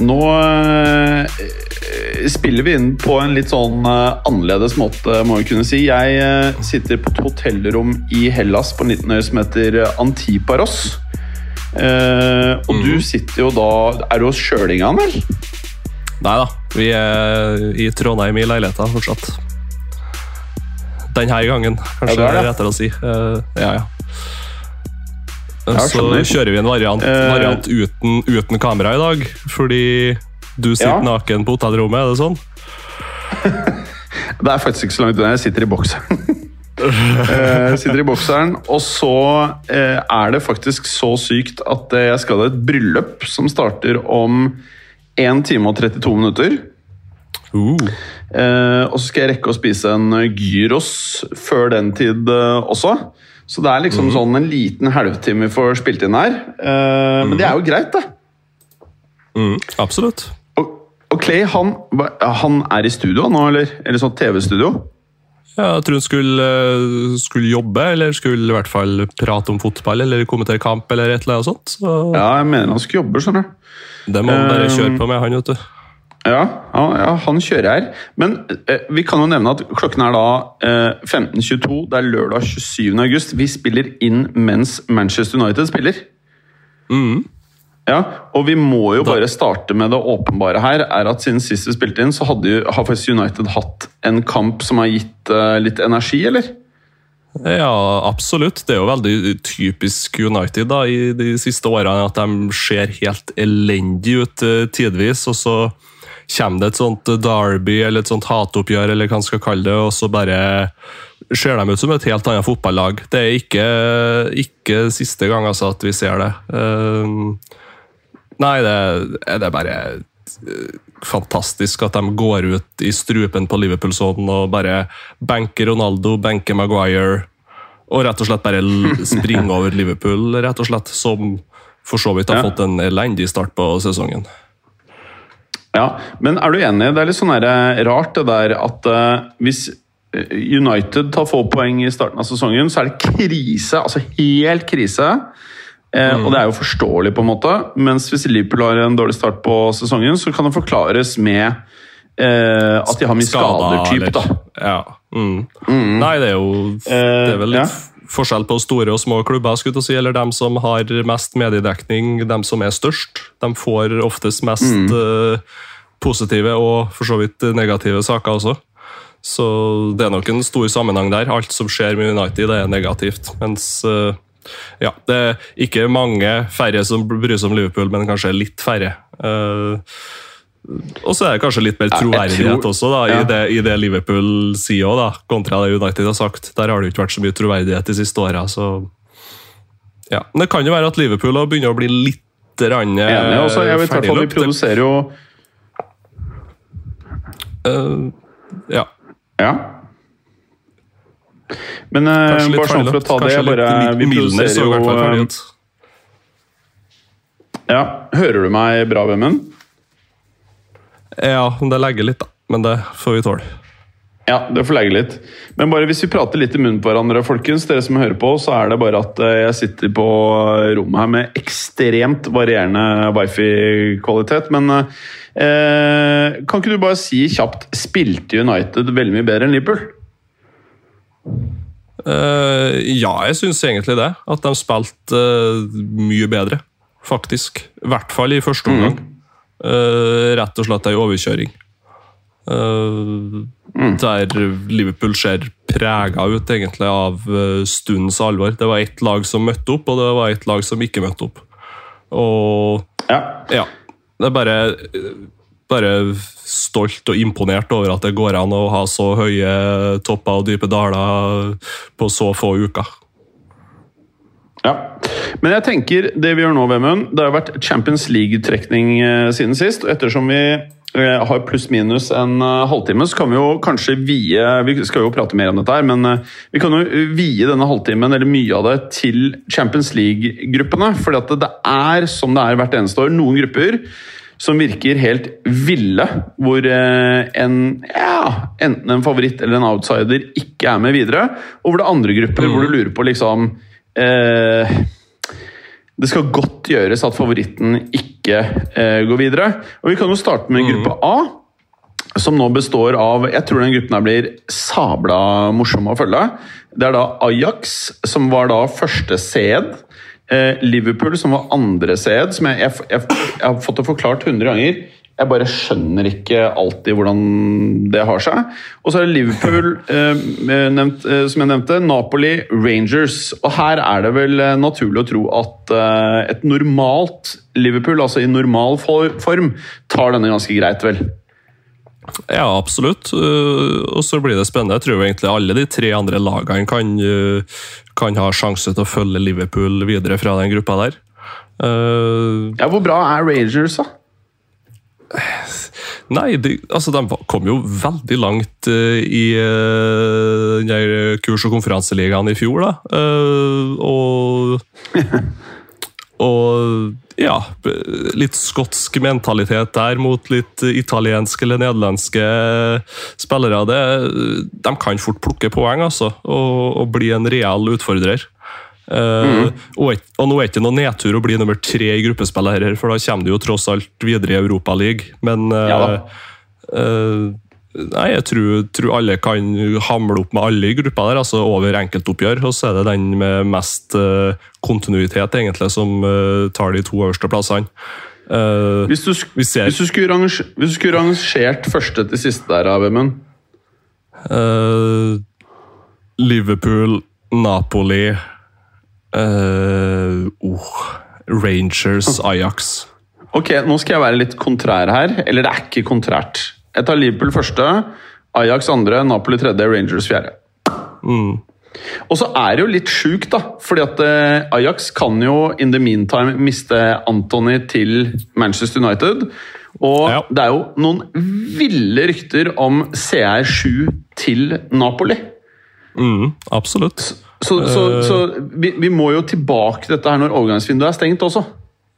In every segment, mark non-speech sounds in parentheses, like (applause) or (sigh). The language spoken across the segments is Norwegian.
Nå eh, spiller vi inn på en litt sånn eh, annerledes måte, må vi kunne si. Jeg eh, sitter på et hotellrom i Hellas på en liten øy som heter Antiparos. Og du sitter jo da Er du hos Sjølingan, vel? Nei da, vi er i Trondheim i leiligheta fortsatt. Denne gangen, kanskje Ja, det er det. er rettere å si. Ja, ja. Så kjører vi en variant, Eh. variant uten, uten kamera i dag, fordi du sitter Ja. naken på hotellrommet, er det sånn? (laughs) Det er faktisk ikke så langt unna. Jeg sitter i bokseren. (laughs) Eh, Jeg sitter i bokseren, og så eh, er det faktisk så sykt at jeg skal ha et bryllup som starter om 1 time og 32 minutter. Uh. Eh, og så skal jeg rekke å spise en gyros før den tid eh, også. Så det er liksom sånn en liten halvtime vi får spilt inn her. Eh, Men det er jo greit, det. Mm, absolutt. Og, og Clay, han, han er i studio nå, eller? Eller sånn TV-studio? Ja, jeg tror han skulle, eh, skulle jobbe, eller skulle i hvert fall prate om fotball, eller kommentere kamp, eller et eller annet sånt. Så Ja, jeg mener han skal jobbe, skjønner du. det må han bare Um, kjøre på med, han, vet du. Ja, ja, han kjører her. Men eh, vi kan jo nevne at klokken er da eh, 15.22. Det er lørdag 27. august. Vi spiller inn mens Manchester United spiller. Mm. Ja, og vi må jo Da- bare starte med det åpenbare her. er at Siden sist vi spilte inn, så hadde jo, har faktisk United hatt en kamp som har gitt eh, litt energi, eller? Ja, absolutt. Det er jo veldig typisk United da, i de siste årene at de ser helt elendig ut eh, tidvis, og så kommer det et sånt derby eller et sånt hatoppgjør, eller hva man skal kalle det, og så bare ser de ut som et helt annet fotballag. Det er ikke, ikke siste gang altså, at vi ser det. Um, nei, det, det er bare eh, fantastisk at de går ut i strupen på Liverpool-sonen og bare benker Ronaldo, benker Maguire, og rett og slett bare springer over Liverpool, rett og slett, som for så vidt har fått en elendig start på sesongen. Ja, Men er du enig? Det er litt sånn der, rart det der at uh, hvis eh, United tar få poeng i starten av sesongen, så er det krise. Altså helt krise. Eh, Og det er jo forståelig, på en måte. Mens hvis Liverpool har en dårlig start på sesongen, så kan det forklares med eh, at de har mye skader, typ, da. Ja. Mm. Nei, det er jo Det er vel litt ja. Forskjell på store og små klubber, skulle jeg si, eller dem som har mest mediedekning, dem som er størst. De får oftest mest Mm. eh, positive og for så vidt negative saker også. Så det er nok en stor sammenheng der. Alt som skjer med United, er negativt. Mens eh, ja, det er ikke mange færre som bryr seg om Liverpool, men kanskje litt færre. Eh, og så er det kanskje litt mer troverdighet tror- også, da, ja. i det, i det Liverpool sier da, kontra det United har sagt. Der har det ikke vært så mye troverdighet de siste åra. Så ja. Men det kan jo være at Liverpool har begynner å bli litt Enig. Også, jeg vet hvert Vi produserer jo Eh, ja. Ja. Men uh, bare sånn for å ferdigløpt. ta det jeg bare, litt Vi produserer jo uh, Ja, Hører du meg bra, Vemund? Ja, det legger litt, da. Men det får vi tåle. Ja, det får legge litt. Men bare hvis vi prater litt i munnen på hverandre, folkens, dere som hører på, så er det bare at eh, jeg sitter på rommet her med ekstremt varierende wifi-kvalitet. Men eh, kan ikke du bare si kjapt Spilte United veldig mye bedre enn Liverpool? Uh, ja, jeg syns egentlig det. At de spilte uh, mye bedre, faktisk. I hvert fall i første omgang. Eh, rett og slett ei overkjøring. Eh, Der Liverpool ser prega ut egentlig av eh, stundens alvor. Det var ett lag som møtte opp, og det var ett lag som ikke møtte opp. Og Ja. Ja. Det er bare, bare stolt og imponert over at det går an å ha så høye topper og dype daler på så få uker. Ja. Men jeg tenker det vi gjør nå, Vemund Det har vært Champions League-trekning eh, siden sist. og Ettersom vi eh, har pluss-minus en eh, halvtime, så kan vi jo kanskje vie Vi skal jo prate mer om dette her, men vi kan jo vie denne halvtimen, eller mye av det, til Champions League-gruppene. For det er, som det er hvert eneste år, noen grupper som virker helt ville, hvor en ja, enten en favoritt eller en outsider ikke er med videre, og hvor det er andre grupper hvor du lurer på liksom eh, Det skal godt gjøres at favoritten ikke eh, går videre. Og Vi kan jo starte med gruppe A, som nå består av Jeg tror den gruppen her blir sabla morsom å følge. Det er da Ajax, som var da første seed. Eh, Liverpool, som var andre seed. Som jeg, jeg, jeg, jeg har fått det forklart 100 ganger. Jeg bare skjønner ikke alltid hvordan det har seg. Og så er det Liverpool, (laughs) eh, nevnt, eh, som jeg nevnte, Napoli, Rangers. Og her er det vel eh, naturlig å tro at eh, et normalt Liverpool, altså i normal for, form, tar denne ganske greit, vel? Ja, absolutt. Uh, og så blir det spennende. Jeg tror egentlig alle de tre andre lagene kan, uh, kan ha sjanse til å følge Liverpool videre fra den gruppa der. Ja, Hvor bra er Rangers, da? Nei, de, altså de kom jo veldig langt uh, i uh, kurs- og konferanseligaen i fjor, da. Uh, og Og ja, litt skotsk mentalitet der mot litt italienske eller nederlandske spillere. Det, de kan fort plukke poeng, altså, og, og bli en real utfordrer. Uh, og, og nå er det ikke noe nedtur å bli nummer tre i gruppespillet her, for da kommer du jo tross alt videre i Europaligaen. Men uh, Ja uh, Nei, jeg tror, tror alle kan hamle opp med alle i gruppa der, altså over enkeltoppgjør. Og så er det den med mest kontinuitet, egentlig, som tar de to øverste plassene. Hvis du, hvis du skulle hvis du skulle rangert første til siste der, Vemund Liverpool, Napoli uh, oh, Rangers, Ajax. Ok, nå skal jeg være litt kontrær her. Eller det er ikke kontrært. Jeg tar Liverpool første, Ajax andre, Napoli tredje, Rangers fjerde. Og så er det jo litt sjukt, da. Fordi at eh, Ajax kan jo in the meantime miste Anthony til Manchester United. Og Ja. det er jo noen ville rykter om CR7 til Napoli. Mm, absolutt. Så, så, så vi, vi må jo tilbake til dette her når overgangsvinduet er stengt også.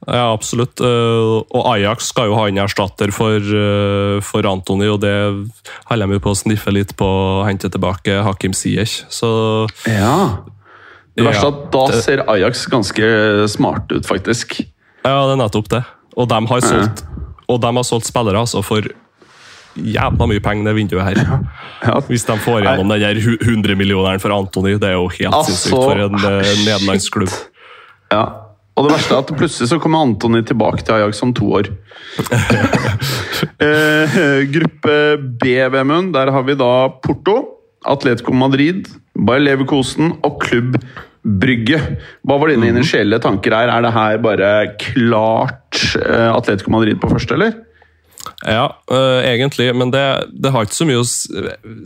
Ja, absolutt. Uh, og Ajax skal jo ha en erstatter for, uh, for Antony, og det holder de på å sniffe litt på å hente tilbake Hakim Ziyech. Så Ja. Det verste er Ja, at da det- ser Ajax ganske smart ut, faktisk. ja, det er nettopp det. Og de har solgt, og de har solgt spillere altså, for jævla mye penger det vinduet her. Ja. Hvis de får gjennom den der 100 millioneren for Antony, det er jo helt Altså, sinnssykt for en uh, nederlandsk klubb. Ja. Og det verste er at plutselig så kommer Antony tilbake til Ajax om to år. (laughs) eh, gruppe B, Vemund, der har vi da Porto, Atletico Madrid, Bayer Leverkosen og Klubb Brygge. Hva var dine initielle tanker her? Er det her bare klart eh, Atletico Madrid på første, eller? Ja, øh, egentlig, men det, det har ikke så mye å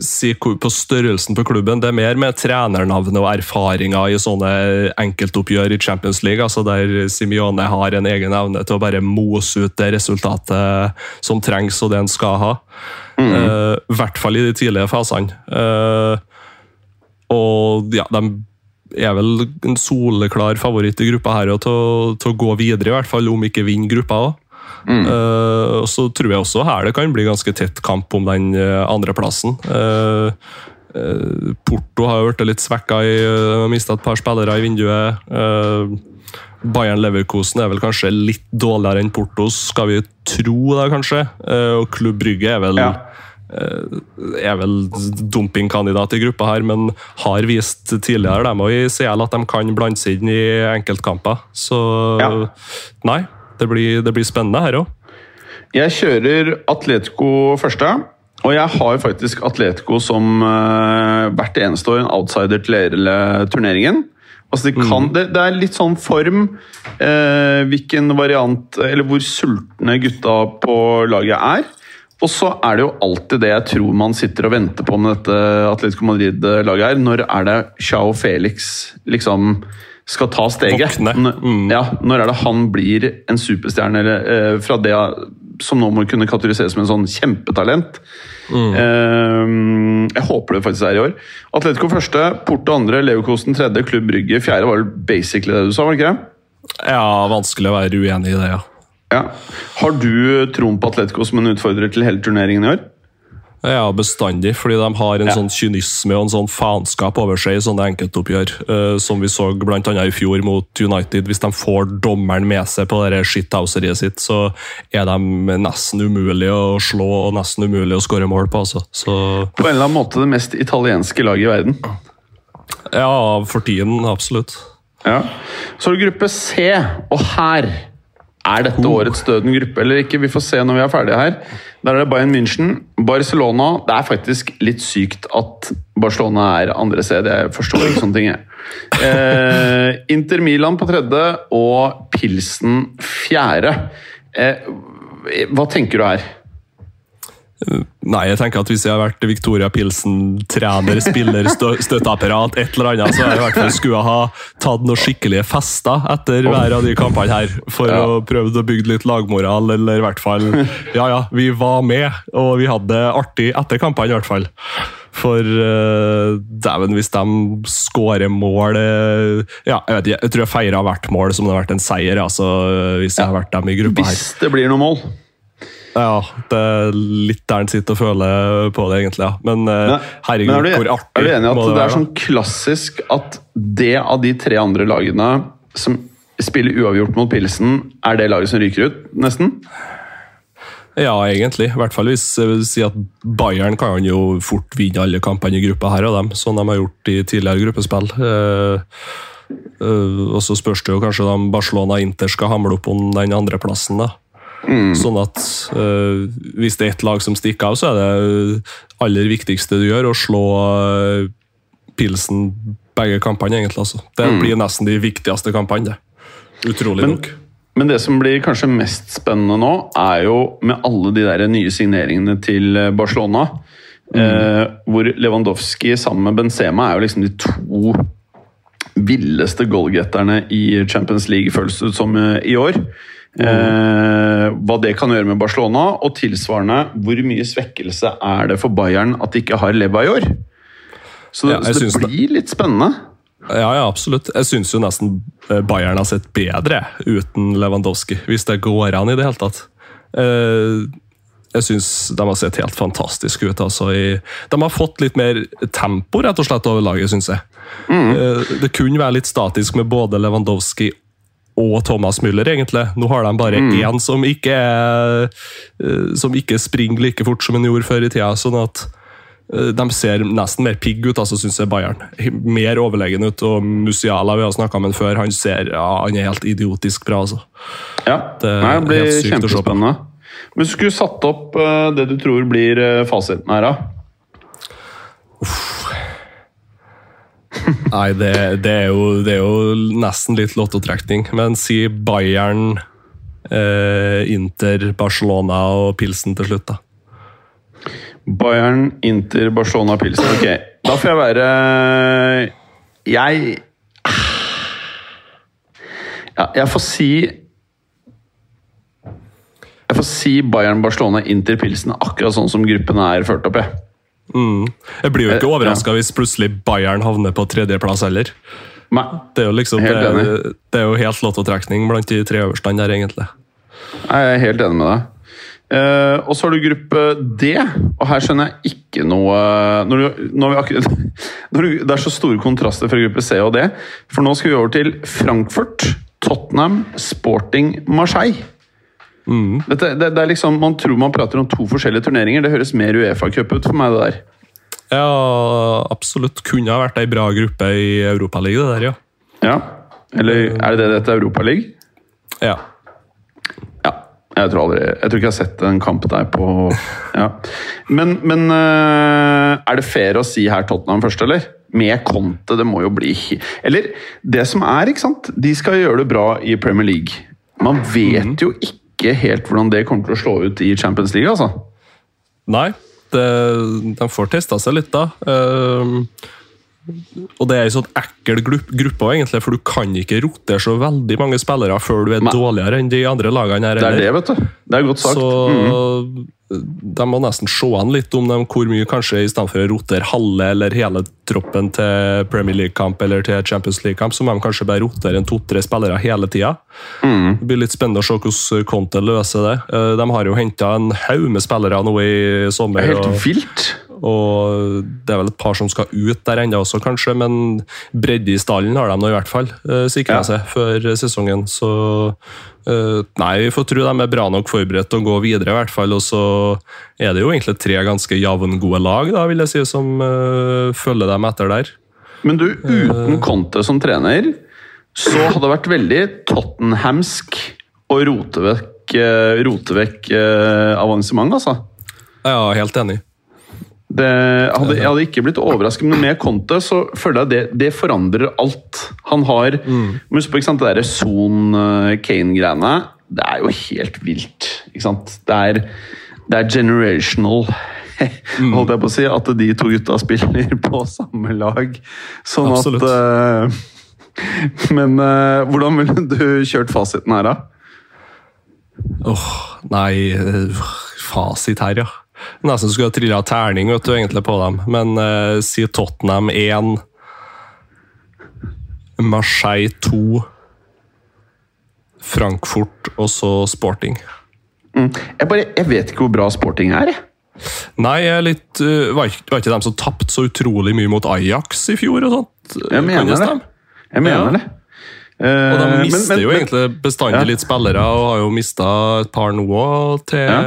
si på størrelsen på klubben. Det er mer med trenernavnet og erfaringer i sånne enkeltoppgjør i Champions League, altså der Simione har en egen evne til å bare mose ut det resultatet som trengs og det en skal ha. Eh, I hvert fall i de tidlige fasene. Uh, og ja, de er vel en soleklar favoritt i gruppa her og til, til å gå videre, i hvert fall om ikke vinner gruppa òg. Eh, og så tror jeg også her det kan bli ganske tett kamp om den uh, andreplassen. Uh, Porto har jo blitt litt svekka, i, uh, mista et par spillere i vinduet. Uh, Bayern Leverkosen er vel kanskje litt dårligere enn Porto, skal vi tro det, kanskje. Uh, og Klubb Brygge er vel Ja. er vel dumpingkandidat i gruppa her, men har vist tidligere dem og i CL at de kan blande seg inn i enkeltkamper. Så Ja. nei, det blir, det blir spennende her òg. Jeg kjører Atletico første. Og jeg har faktisk Atletico som uh, hvert eneste år en outsider til hele turneringen. Altså de kan, det, det er litt sånn form, uh, hvilken variant Eller hvor sultne gutta på laget er. Og så er det jo alltid det jeg tror man sitter og venter på med dette Atletico Madrid-laget her. Når er det Chao Felix liksom skal ta steget? Mm. Ja, når er det han blir en superstjerne eller, eh, fra det som nå må kunne kategoriseres som en sånn kjempetalent? Eh, jeg håper det faktisk er i år. Atletico første, Porto andre, Leverkosten tredje, Klubb Brygge fjerde. var vel basically det du sa, var det ikke det? Ja, vanskelig å være uenig i det, ja. Ja. Har du troen på Atletico som en utfordrer til hele turneringen i år? Ja, bestandig, fordi de har en Ja. sånn kynisme og en sånn faenskap over seg i sånne enkeltoppgjør, Uh, som vi så annet i fjor mot United. Hvis de får dommeren med seg på shithouseriet sitt, så er de nesten umulig å slå og nesten umulig å skåre mål på. Altså. Så På en eller annen måte det mest italienske laget i verden. ja, for tiden, absolutt. Ja. Så er det gruppe C, og her er dette årets døden gruppe eller ikke? Vi får se når vi er ferdige her. Der er det Bayern München, Barcelona Det er faktisk litt sykt at Barcelona er andre sted. Jeg forstår ikke sånne ting. Eh, Inter Milan på tredje og Pilsen fjerde. Eh, hva tenker du her? Nei, jeg tenker at hvis jeg har vært Victoria Pilsen, trener, spiller, stø støtteapparat, et eller annet, så jeg i hvert fall skulle ha tatt noen skikkelige fester etter hver av de kampene her, for Ja. å prøve å bygge litt lagmoral, eller i hvert fall Ja, ja, vi var med, og vi hadde det artig etter kampene, i hvert fall. For uh, dæven, hvis de skårer mål eh, Ja, jeg vet ikke, jeg tror jeg feirer hvert mål som det har vært en seier, altså, hvis jeg har vært dem i gruppa her. Hvis det blir noe mål. Ja, det er litt der en sitter og føler på det, egentlig. ja. Men, eh, Men, herregud, men er, du, hvor artig er du enig i at det, det er sånn klassisk at det av de tre andre lagene som spiller uavgjort mot Pilsen, er det laget som ryker ut, nesten? Ja, egentlig. I hvert fall hvis jeg vil si at Bayern kan jo fort vinne alle kampene i gruppa her og dem, som de har gjort i tidligere gruppespill. Eh, eh, og så spørs det jo kanskje om Barcelona og Inter skal hamle opp om den andreplassen. da. Sånn at uh, hvis det er ett lag som stikker av, så er det aller viktigste du gjør, å slå uh, Pilsen begge kampene, egentlig. altså. Det blir nesten de viktigste kampene, det. Utrolig Men- nok. Men det som blir kanskje mest spennende nå, er jo med alle de der nye signeringene til Barcelona. Barcelona. Eh, hvor Lewandowski sammen med Benzema er jo liksom de to villeste goalgetterne i Champions League, føles det ut som eh, i år. Eh, hva det kan gjøre med Barcelona, og tilsvarende hvor mye svekkelse er det for Bayern at de ikke har år? Så, Ja, så det det- blir litt spennende. Ja, ja, absolutt. Jeg syns jo nesten eh, Bayern har sett bedre uten Lewandowski, hvis det går an i det hele tatt. Eh, Jeg syns de har sett helt fantastiske ut. Altså, de har fått litt mer tempo rett og slett over laget, syns jeg. Mm. Det kunne være litt statisk med både Lewandowski og Thomas Müller, egentlig. Nå har de bare én som ikke er, eh, som ikke springer like fort som han gjorde før i tida. sånn at eh, de ser nesten mer pigg ut, altså, syns jeg Bayern. Mer overlegen ut. Og Musiala, vi har snakka med før, han ser ja, han er helt idiotisk bra. altså. Ja, Det Nei, det blir kjempespennende. Men skulle du satt opp eh, det du tror blir fasiten her, da? Nei, det, det, er jo, det er jo nesten litt lottotrekning. Men si Bayern, eh, Inter, Barcelona og Pilsen til slutt, da. Bayern, Inter, Barcelona, Pilsen. Ok, da får jeg være Jeg ja, Jeg får si Jeg får si Bayern, Barcelona, Inter, Pilsen akkurat sånn som gruppene er ført opp. Jeg. Jeg blir jo ikke Eh, overraska hvis plutselig Bayern havner på tredjeplass heller. Nei, Det er jo liksom Helt det, enig. det er jo helt lottotrekning blant de tre øverste der, egentlig. jeg er helt enig med deg. Uh, og så har du gruppe D, og her skjønner jeg ikke noe når du, når vi akkurat, (laughs) når du, Det er så store kontraster fra gruppe C og D, for nå skal vi over til Frankfurt, Tottenham, Sporting, Marseille. Dette, det, det er liksom, Man tror man prater om to forskjellige turneringer. Det høres mer Uefa-cup ut for meg, det der. Ja, absolutt. Kunne ha vært ei bra gruppe i Europaligaen, det der, ja. Ja. Eller er det det dette er Europaligaen? ja. Ja. Jeg tror aldri Jeg tror ikke jeg har sett en kamp der på Ja. Men, men eh, er det fair å si her Tottenham først, eller? med Conte, det må jo bli Eller det som er, ikke sant De skal gjøre det bra i Premier League. Man vet jo ikke helt hvordan det kommer til å slå ut i Champions League, altså. Nei, det, de får testa seg litt, da. Ehm, og det er en sånn ekkel gruppe, egentlig, for du kan ikke rotere så veldig mange spillere før du er Nei. dårligere enn de andre lagene her. Det er det, vet du. Det er godt sagt. Så Mhm. de må nesten se an litt om dem hvor mye, kanskje i stedet for å rotere halve eller hele troppen til Premier League-kamp eller til Champions League-kamp, så må de kanskje bare rotere en to-tre spillere hele tida. Mm. Det blir litt spennende å se hvordan Conte løser det. Eh, De har jo henta en haug med spillere nå i sommer. Det er helt vilt. Og det er vel et par som skal ut der ennå også, kanskje, men bredde i stallen har de nå i hvert fall uh, sikra Ja. seg før sesongen. Så eh, nei, vi får tro de er bra nok forberedt til å gå videre, i hvert fall. Og så er det jo egentlig tre ganske jevngode lag, da, vil jeg si, som eh, følger dem etter der. Men du, uten Conte som trener, så hadde det vært veldig Tottenhamsk å rote vekk, eh, rote vekk eh, avansement, altså. Ja, helt enig. Det hadde, jeg hadde ikke blitt overrasket, men med Conte så føler jeg det, det forandrer alt. Han har Mm. Husk på ikke sant, det derre Son eh. Det er jo helt vilt. ikke sant? Det er, det er generational. (laughs) Mm. Holdt jeg på å si at de to gutta spiller (laughs) på samme lag. Sånn Absolutt. at uh, (laughs) Men uh, hvordan ville du kjørt fasiten her, da? Åh, nei eh, Fasit her, ja. Nesten skulle ha trilla terning vet du, egentlig på dem. Men uh, si Tottenham 1, Marseille 2, Frankfurt og så Sporting. Mm. Jeg, bare, jeg vet ikke hvor bra sporting er. jeg. Nei, jeg er litt uh, Var ikke, var ikke dem som tapte så utrolig mye mot Ajax i fjor? og sånt? Jeg mener det. Jeg mener Ja. det. Eh, Og de men- mister men- jo egentlig bestandig Ja. litt spillere, og har jo mista et par nå òg, til Ja.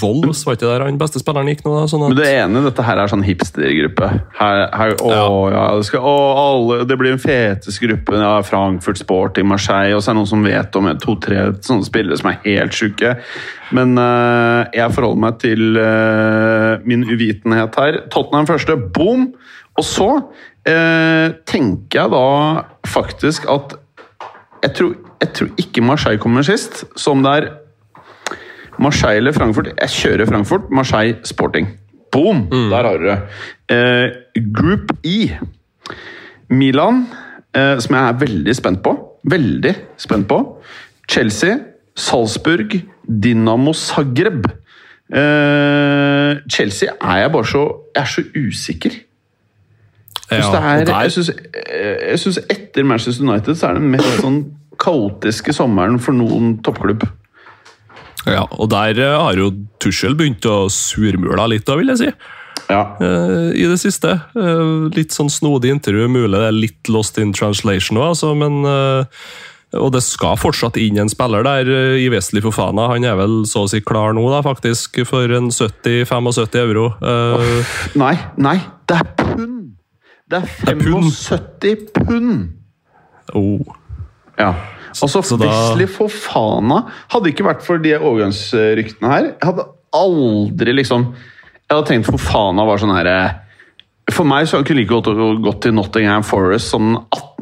Wolves. Var ikke der han beste spilleren gikk nå? da? Sånn Men at, Men det ene, dette her er sånn hipstergruppe. Her, her, å, ja. det, skal, å, alle, det blir en feteste gruppe. Ja, Frankfurt Sporting, Marseille, og så er det noen som vet om to-tre sånne spillere som er helt sjuke. Men uh, jeg forholder meg til uh, min uvitenhet her. Tottenham første, boom! Og så eh, tenker jeg da faktisk at jeg tror, jeg tror ikke Marseille kommer sist, som det er Marseille eller Frankfurt? Jeg kjører Frankfurt. Marseille Sporting. Boom! Der har du det. Eh, group E. Milan, eh, som jeg er veldig spent på. Veldig spent på. Chelsea, Salzburg, Dinamo Zagreb. Eh, Chelsea er jeg bare så Jeg er så usikker. Ja, er, jeg syns etter Manchester United så er det den mest sånn kaotiske sommeren for noen toppklubb. Ja, og der eh, har jo Tussel begynt å surmule litt, da, vil jeg si. Ja. eh, I det siste. Eh, litt sånn snodig intervju, mulig det er litt lost in translation òg, altså, men eh, Og det skal fortsatt inn en spiller der eh, i Wesley Fofana. Han er vel så å si klar nå, da, faktisk, for en 70-75 euro. Eh, Nei, nei, det er pund! Det er er 75 pund! oh. Ja. Altså, Så da- Wesley Fofana Hadde ikke vært for de overgangsryktene her Jeg hadde aldri liksom Jeg hadde tenkt Fofana var sånn herre For meg så kunne like godt gått til Nottingham Forest som den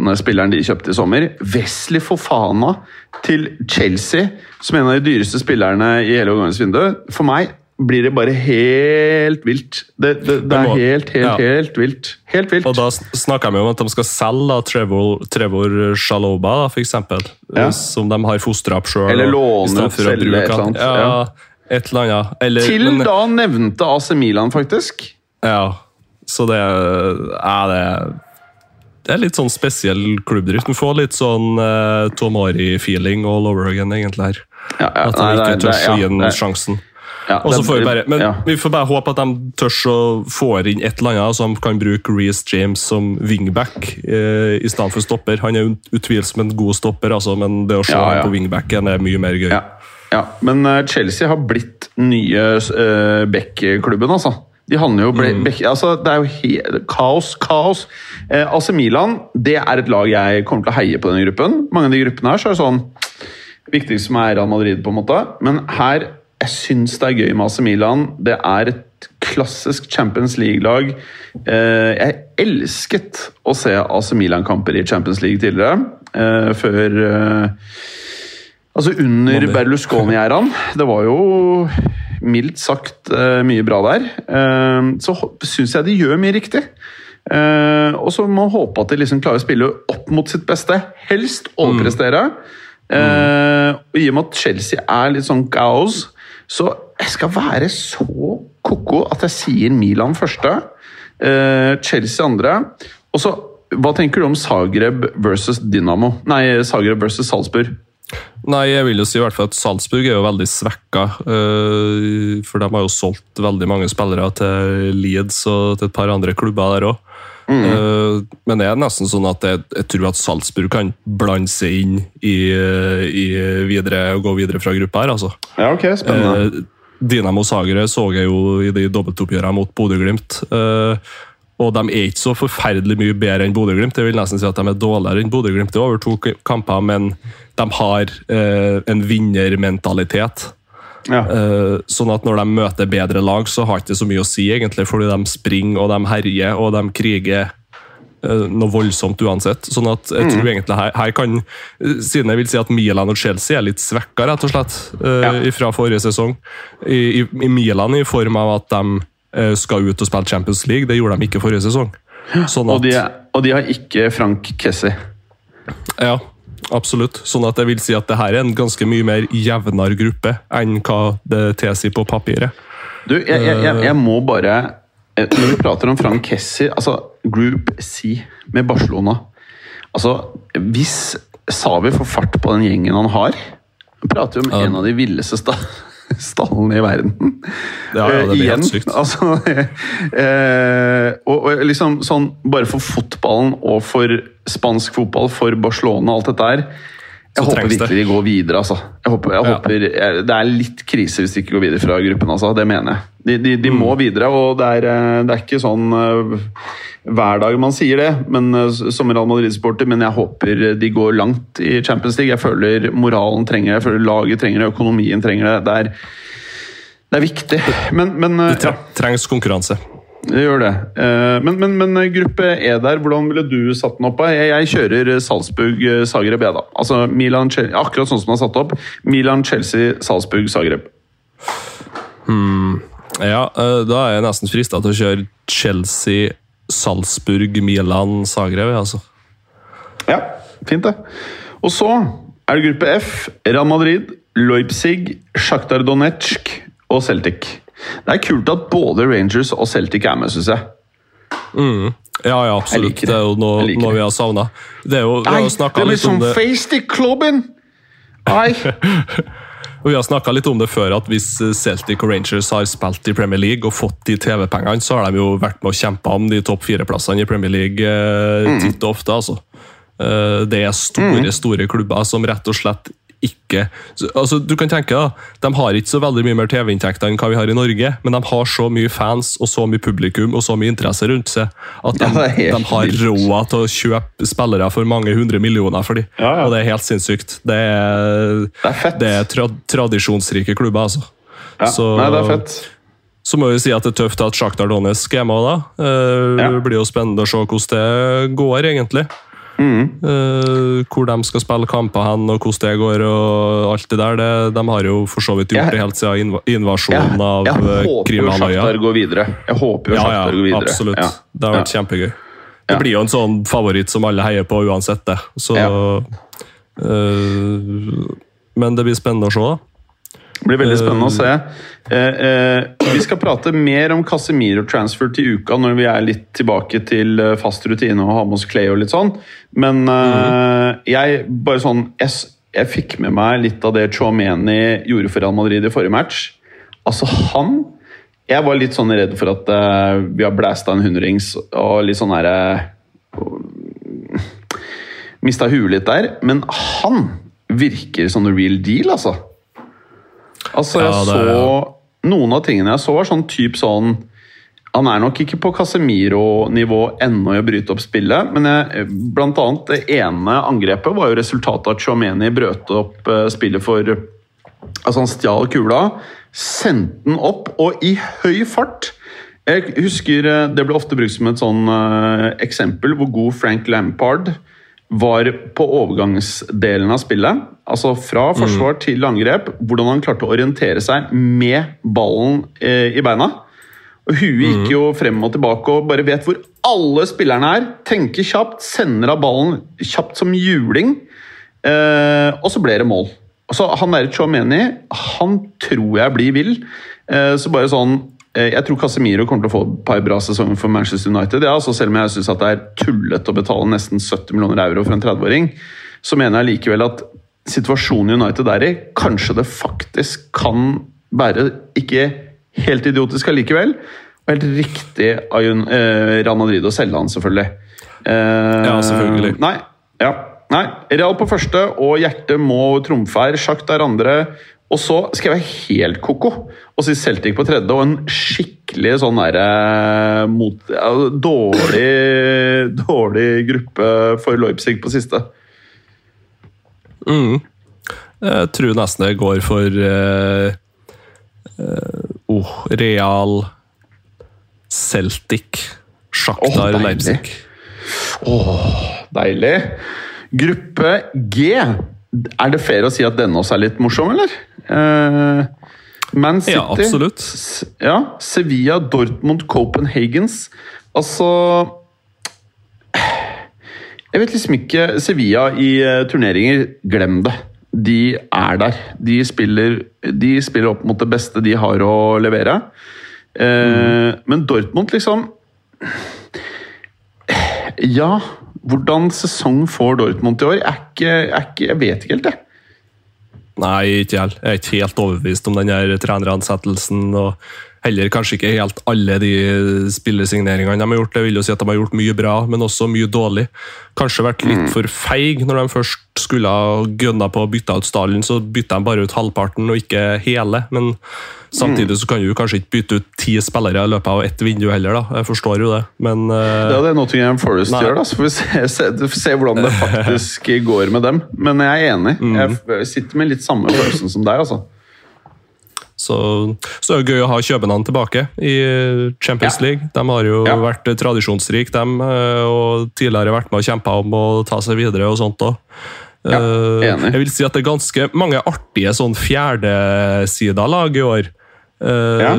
18. spilleren de kjøpte i sommer. Wesley Fofana til Chelsea som en av de dyreste spillerne i hele overgangsvinduet. For meg blir det bare helt vilt. Det, det, det er helt, helt, ja. helt vilt. Helt vilt. Og da snakker vi om at de skal selge Trevor, Trevor Shaloba, f.eks. Ja. Som de har fostra opp sjøl. Eller låne ut, selge et eller annet, Ja, et eller annet. Eller, til men- da nevnte AC Milan, faktisk. Ja, så det er det det er litt sånn spesiell klubbdrift. Du får litt sånn uh, Tomari-feeling all over again, egentlig. her. Ja, ja, At de ikke tør å gi den sjansen. Ja, Og så får vi bare, men ja. vi får bare håpe at de tør å få inn et eller annet som kan bruke Reece James som wingback eh, i stedet for stopper. Han er utvilsomt en god stopper, altså, men det å se Ja, på wingbacken er mye mer gøy. Ja, ja. men eh, Chelsea har blitt nye uh, Beck-klubben, altså. De handler jo ble, Beck, altså, Det er jo he kaos, kaos. Eh, AC Milan det er et lag jeg kommer til å heie på denne gruppen. Mange av de gruppene her så er det sånn Viktigst som er Real Madrid, på en måte. Men her jeg syns det er gøy med AC Milan. Det er et klassisk Champions League-lag. Eh, jeg elsket å se AC Milan-kamper i Champions League tidligere. Eh, før eh, Altså under Berlusconi-æraen. Det var jo mildt sagt mye bra der. Så syns jeg de gjør mye riktig. Og så må man håpe at de liksom klarer å spille opp mot sitt beste. Helst overprestere. Eh, og I og med at Chelsea er litt sånn kaos, så jeg skal være så ko-ko at jeg sier Milan første. eh, Chelsea andre. Og så, hva tenker du om Zagreb versus Dynamo? Nei, Zagreb versus Salzburg. Nei, jeg vil jo si i hvert fall at Salzburg er jo veldig svekka. eh, For de har jo solgt veldig mange spillere til Leeds og til et par andre klubber der òg. Men det er nesten sånn at jeg, jeg tror at Salzburg kan blande seg inn i, i videre, og gå videre fra gruppa her, altså. Ja, ok, spennende. Uh, Dinamo Sagre så jeg jo i de dobbeltoppgjørene mot Bodø-Glimt. Uh, og de er ikke så forferdelig mye bedre enn Bodø-Glimt. Jeg vil nesten si at de er dårligere enn Bodø-Glimt over to kamper, men de har en vinnermentalitet. Ja. Eh, sånn at når de møter bedre lag, så har ikke det så mye å si, egentlig, fordi de springer og de herjer og de kriger eh, noe voldsomt uansett. Sånn at jeg tror egentlig her, her kan eh, Siden jeg vil si at Milan og Chelsea er litt svekka, rett og slett, ja. fra forrige sesong. I, i, I Milan i form av at de skal ut og spille Champions League. Det gjorde de ikke forrige sesong. Sånn Og, at, de, og de har ikke Frank Kessie. ja, absolutt. Sånn at jeg vil si at det her er en ganske mye mer jevnere gruppe enn hva det tilsier på papiret. Du, jeg, jeg, jeg, jeg må bare eh, Når vi prater om Frank Kessie, altså Group C med Barcelona Altså, hvis Savi får fart på den gjengen han har prater jo om Ja. en av de villeste sta stallene i verden. Ja, ja, det Eh, blir igjen. helt sykt. Altså, (laughs) eh, og, og liksom sånn Bare for fotballen og for spansk fotball, for Barcelona og alt dette her jeg håper virkelig de går videre, altså. Jeg håper, jeg Ja. håper, jeg, det er litt krise hvis de ikke går videre fra gruppen, altså. Det mener jeg. De, de, de Mm. må videre, og det er, eh, det er ikke sånn eh, hver dag man sier det men, eh, som Real Madrid-supporter, men jeg håper de går langt i Champions League. Jeg føler moralen trenger det, jeg føler laget trenger det, økonomien trenger det. Det er, det er viktig. Men, men eh, Det tre trengs konkurranse. det gjør det. Eh, Men, men, men gruppe E der, hvordan ville du satt den opp? Jeg, jeg kjører Salzburg, eh, Zagreb, jeg, da. Altså Milan, Chelsea, akkurat sånn som den er satt opp. Milan, Chelsea, Salzburg, Zagreb. Ja, eh, da er jeg nesten frista til å kjøre Chelsea, Salzburg, Milan, Zagreb. Altså. Ja, fint det. Og så er det gruppe F. Real Madrid, Leipzig, Sjaktar Donetsk og Celtic. Det er kult at både Rangers og Celtic er med, syns jeg. Ja, ja, absolutt. Det det. er jo noe, noe vi har savna. Det er jo, vi Nei, det blir litt om sånn det face i klubben! Nei. (laughs) Og vi har snakket litt om det før, at hvis Celtic og Rangers har spilt i Premier League og fått de TV-pengene, så har de jo vært med å kjempe om de topp fire-plassene i Premier League eh, Mm. titt og ofte. altså. Eh, det er store, store klubber som rett og slett ikke altså Du kan tenke da, De har ikke så veldig mye mer TV-inntekter enn hva vi har i Norge, men de har så mye fans og så mye publikum og så mye interesse rundt seg at de, Ja, de har råd til å kjøpe spillere for mange hundre millioner for dem. Ja, ja. Og det er helt sinnssykt. Det er, Det er det er tra tradisjonsrike klubber, altså. Ja, Så- Nei, det er fett. Så må vi si at det er tøft at Sjaktar Donetsk er med. da. Eh, Det blir jo spennende å se hvordan det går, egentlig. Mm. Uh, hvor de skal spille kamper hen, og hvordan det går. og alt det der. Det, de har jo for så vidt gjort Jeg- det helt siden inv invasjonen av jeg eh, håper jo Krimhalvøya. Sjaktar går videre. Jeg håper jo Ja, ja, går videre. absolutt. Ja. Det har vært Ja. kjempegøy. Det blir jo en sånn favoritt som alle heier på uansett, det. Så, eh, men det blir spennende å se. Det blir veldig spennende å se. Eh, eh, vi skal prate mer om Casemiro-transfer til uka når vi er litt tilbake til eh, fast rutine og har med oss Clay og litt sånn. Men eh, jeg bare sånn jeg, jeg fikk med meg litt av det Chouameni gjorde for Real Madrid i forrige match. Altså, han Jeg var litt sånn redd for at eh, vi har blæsta en hundrings og litt sånn herre Mista huet litt der. Men han virker som the real deal, altså. Altså, jeg Ja, det er- så Noen av tingene jeg så, var sånn typ sånn Han er nok ikke på Casemiro-nivå ennå i å bryte opp spillet, men jeg, blant annet det ene angrepet var jo resultatet av at Chouameni brøt opp eh, spillet for Altså, han stjal kula, sendte den opp, og i høy fart Jeg husker eh, Det ble ofte brukt som et sånn eh, eksempel hvor god Frank Lampard var på overgangsdelen av spillet. Altså fra forsvar til angrep. Hvordan han klarte å orientere seg med ballen eh, i beina. Og Huet gikk jo frem og tilbake og bare vet hvor alle spillerne er. Tenker kjapt, sender av ballen kjapt som juling. Eh, og så ble det mål. Altså, han der Chomeni, han tror jeg blir vill. Eh, så bare sånn Jeg tror Casemiro kommer til å få et par bra sesonger for Manchester United. Ja, selv om jeg syns det er tullete å betale nesten 70 millioner euro for en 30-åring, så mener jeg likevel at situasjonen United er i, kanskje det faktisk kan være ikke helt idiotisk allikevel. Og helt riktig av eh, Real Madrid å selge han, selvfølgelig. Eh, Ja, selvfølgelig. Nei, ja. Nei, Real på første, og hjertet må trumfe her. Shakhtar andre. Og så skal jeg være helt ko-ko og si Celtic på tredje, og en skikkelig sånn derre mot ja, Dårlig Dårlig gruppe for Leipzig på siste. Mm. Jeg tror nesten jeg går for uh, oh, Real Celtic. Sjaktar Leipzig. Åh. Leipzig. Deilig. Gruppe G. Er det fair å si at denne også er litt morsom, eller? Eh, Man City Ja, absolutt. Ja, Sevilla, Dortmund, Copenhagens. Altså Jeg vet liksom ikke Sevilla i eh, turneringer, glem det. De er der. De spiller, de spiller opp mot det beste de har å levere. Eh, Men Dortmund, liksom Ja, hvordan sesong får Dortmund i år? Er ikke, er ikke, jeg vet ikke helt, jeg. Nei, ikke jeg. Jeg er ikke helt overbevist om den treneransettelsen. og Heller kanskje ikke helt alle de spillersigneringene de har gjort. Det vil jo si at de har gjort mye bra, men også mye dårlig. Kanskje vært litt for feig når de først skulle ha gønna på å bytte ut stallen, så bytta de bare ut halvparten og ikke hele. Men samtidig så kan du kanskje ikke bytte ut ti spillere i løpet av ett vindu heller, da. Jeg forstår jo det, men eh, Det er Nottingham Forest Nei. gjør, da, så får vi se, se, se hvordan det (laughs) faktisk går med dem. Men jeg er enig. Jeg sitter med litt samme følelsen som deg, altså. Så, så er det gøy å ha København tilbake i Champions Ja. League. De har jo Ja. vært tradisjonsrike, dem, eh, og tidligere vært med og kjempa om å ta seg videre og sånt òg. Ja, jeg vil si at det er ganske mange artige sånn fjerdesida lag i år. Eh, Ja.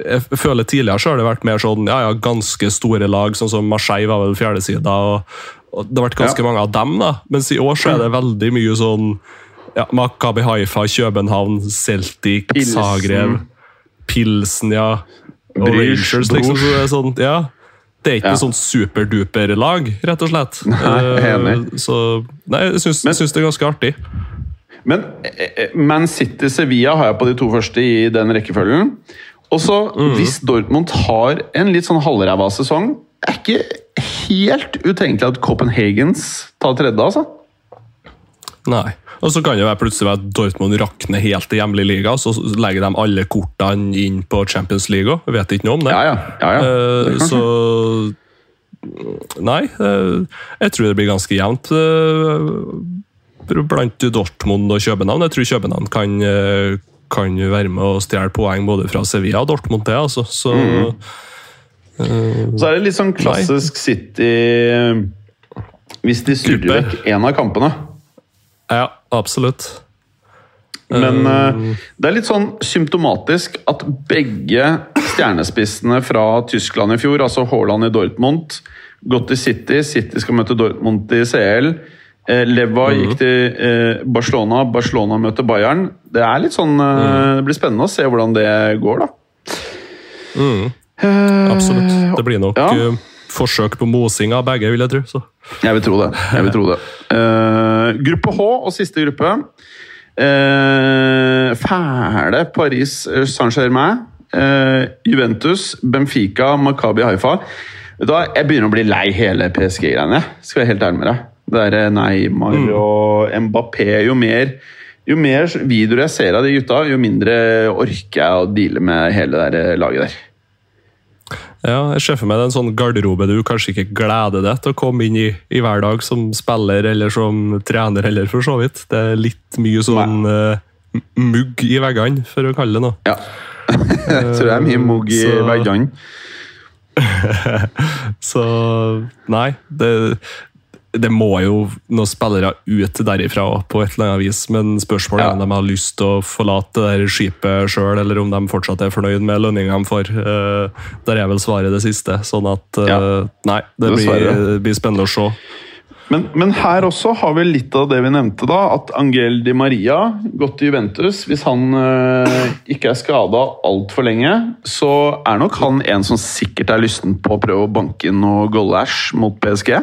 Jeg føler Tidligere så har det vært mer sånn ja, ja, ganske store lag, sånn som Marseille var vel fjerdesida. Og, og det har vært ganske mange av dem, da. Mens i år så er det veldig mye sånn ja, Makabi Haifa, København, Celtic, Pilsen. Zagreb, Pilsen, ja. Og Bruges, Rangers, liksom. Så det er sånn, ja. Det er ikke Ja. noe sånn superduper lag, rett og slett. Nei. Eh, Så nei, jeg syns, Men- syns det er ganske artig. Men eh, eh, Man City Sevilla har jeg på de to første i den rekkefølgen. Og så, hvis Dortmund har en litt sånn halvræva sesong, er ikke helt utenkelig at Copenhagens tar tredje, altså. Nei. Og så kan det være plutselig at Dortmund rakner helt i hjemlig liga, så legger de alle kortene inn på Champions League òg. Vet ikke noe om det. Ja, ja. ja, ja. Eh, Det så Nei, eh, jeg tror det blir ganske jevnt eh, blant Dortmund og København. Jeg tror København kan, kan være med å stjele poeng både fra Sevilla og Dortmund. Det, altså. Så Mm. uh, Så er det litt sånn klassisk City Hvis de surrer vekk en av kampene. Ja, absolutt. Men uh, det er litt sånn symptomatisk at begge stjernespissene fra Tyskland i fjor, altså Haaland i Dortmund, gått til City. City skal møte Dortmund i CL. Eh, Leva gikk til eh, Barcelona, Barcelona møter Bayern. Det er litt sånn eh, Det blir spennende å se hvordan det går, da. Mm, absolutt. Det blir nok ja. Forsøk på mosing av begge, vil jeg tro. Så. Jeg vil tro det. Jeg vil tro det. Uh, gruppe H og siste gruppe. Uh, fæle Paris Saint-Germain. Uh, Juventus, Benfica, Makabi Haifa. Hva, Jeg begynner å bli lei hele PSG-greiene. Skal være helt ærlig med deg. Det er Neymar og Mbappé. Jo mer, jo mer videoer jeg ser av de gutta, jo mindre orker jeg å deale med hele det laget der. Ja, jeg ser for meg en sånn garderobe du kanskje ikke gleder deg til å komme inn i, i hver dag som spiller eller som trener, eller for så vidt. Det er litt mye sånn uh, mugg i veggene, for å kalle det noe. Ja. (laughs) Jeg tror det er mye mugg i Så- veggene. (laughs) Så nei, det, det må jo noen spillere ut derifra på et eller annet vis, men spørsmålet Ja. er om de har lyst til å forlate det der skipet sjøl, eller om de fortsatt er fornøyd med lønninga de får. Eh, Der er vel svaret det siste. Sånn at eh, Ja. Nei, det blir, blir spennende å se. Men, men her også har vi litt av det vi nevnte, da. At Angel Di Maria gått til Juventus. Hvis han eh, ikke er skada altfor lenge, så er nok han en som sikkert er lysten på å prøve å banke inn noe goal-ash mot PSG.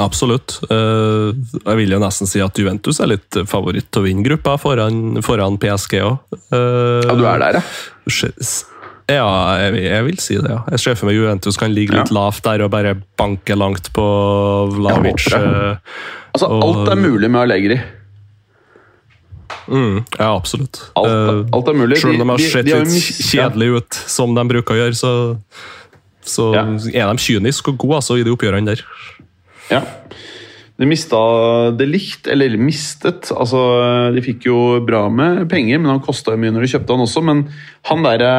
Absolutt. Eh, Jeg vil jo nesten si at Juventus er litt favoritt til å vinne gruppa foran, foran PSG òg. Ja, du er der, ja. Ja, jeg, jeg vil si det. ja. Jeg ser for meg Juventus kan ligge litt Ja. lavt der og bare banke langt på Vlavic. Eh, Altså, Og- alt er mulig med Allegri. Mm, ja, absolutt. Alt, Eh, alt er mulig. Selv om de har sett litt kjedelige ut, som de bruker å gjøre, så, så Ja. er de kyniske og gode altså, i de oppgjørene der. Ja. De mista det likt, eller mistet. Altså, de fikk jo bra med penger, men han kosta mye når de kjøpte han også. Men han derre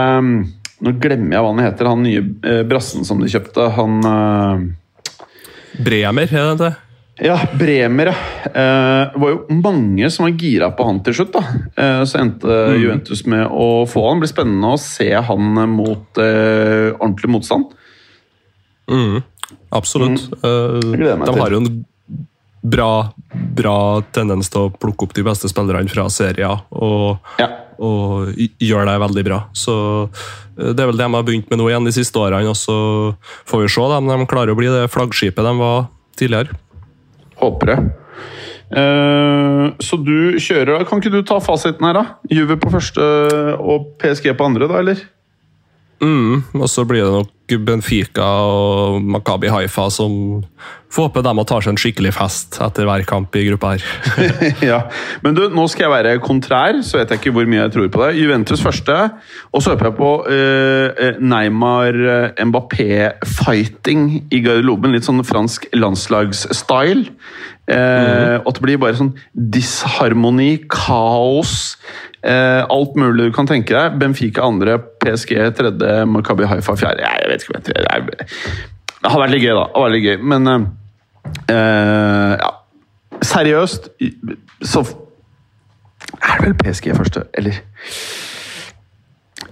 Nå glemmer jeg hva han heter, han nye eh, brassen som de kjøpte. Han eh, Bremer, er det det? Ja, Bremer, ja. Eh, Det var jo mange som var gira på han til slutt. da. Eh, Så endte Juventus med å få han. Det blir spennende å se han mot ordentlig motstand. Mm, absolutt. Mm. gleder de har jo en bra, bra tendens til å plukke opp de beste spillerne fra serien og, Ja. og gjøre det veldig bra. Så eh, Det er vel det de har begynt med nå igjen de siste årene. og Så får vi se da, om de klarer å bli det flaggskipet de var tidligere. Håper det. Uh, så du kjører Kan ikke du ta fasiten her, da? Juve på første og PSG på andre, da, eller? Mm, og så blir det nok Benfica og Makabi Haifa som får håpe dem å ta seg en skikkelig fest etter hver kamp i gruppa her. (laughs) ja. Men du, nå skal jeg være kontrær, så vet jeg ikke hvor mye jeg tror på det. Juventus første, og så håper jeg på eh, Neymar eh, Mbappé-fighting i garderoben. Litt sånn fransk landslagsstyle. Eh, Og at det blir bare sånn disharmoni, kaos. Eh, alt mulig du kan tenke deg. Benfica andre, PSG tredje, Makabi Haifa fjerde. Jeg, jeg vet ikke. Det hadde har vært litt gøy, da. Det har vært litt gøy. Men eh, eh, ja. seriøst så er det vel PSG første, eller?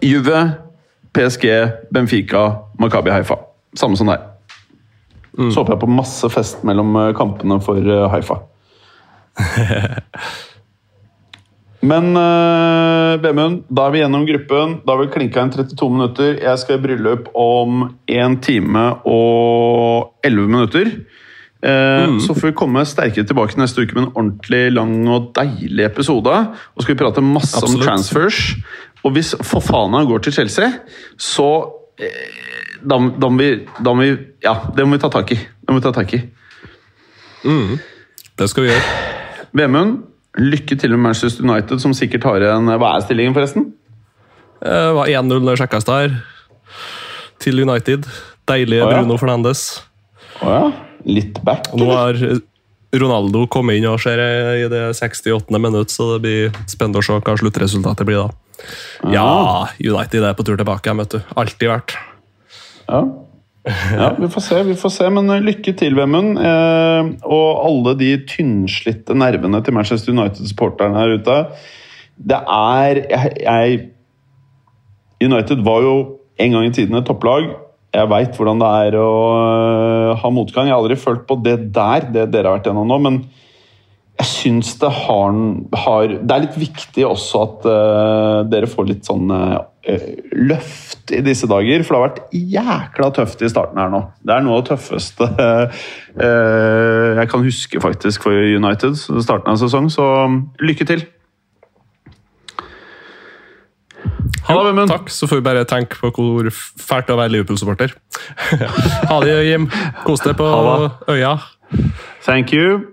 Juve, PSG, Benfica, Makabi Haifa. Samme som deg. Så håper jeg på masse fest mellom eh, kampene for eh, Haifa. (laughs) Men uh, Bemund, da er vi gjennom gruppen. Da har vi klinka inn 32 minutter. Jeg skal i bryllup om 1 time og 11 minutter. Eh, Så får vi komme sterkere tilbake neste uke med en ordentlig lang og deilig episode. Og skal vi prate masse Absolutt. om transfers. Og hvis Fofana går til Chelsea, så eh, da, da, må vi, da må vi Ja, det må vi ta tak i. Det må vi ta tak i. Det skal vi gjøre. Vemund, lykke til med Manchester United, som sikkert har en Hva er stillingen, forresten? Det var 1-0 når jeg sjekka i stad. Til United. Deilige oh, ja. Bruno Fernandes. Å ja. Litt back? Nå har Ronaldo kommet inn og ser i det 68. minutt, så det blir spennende å se hva sluttresultatet blir da. Ja, United er på tur tilbake vet du. Alltid vært. Ja. ja, vi får se, vi får se. Men eh, lykke til, Vemund. Eh, og alle de tynnslitte nervene til Manchester United-supporterne her ute. Det er jeg, jeg United var jo en gang i tiden et topplag. Jeg veit hvordan det er å øh, ha motgang. Jeg har aldri følt på det der, det dere har vært gjennom nå. Men jeg syns det har, har Det er litt viktig også at uh, dere får litt sånn uh, løft i disse dager. For det har vært jækla tøft i starten her nå. Det er noe av det tøffeste uh, jeg kan huske faktisk for United. Starten av en sesong. Så lykke til. Ha Vemund. Takk, så får vi bare tenke på hvor fælt det er å være Liverpool-supporter. (laughs) ha det, Jim. Kos deg på Ha øya. Thank you.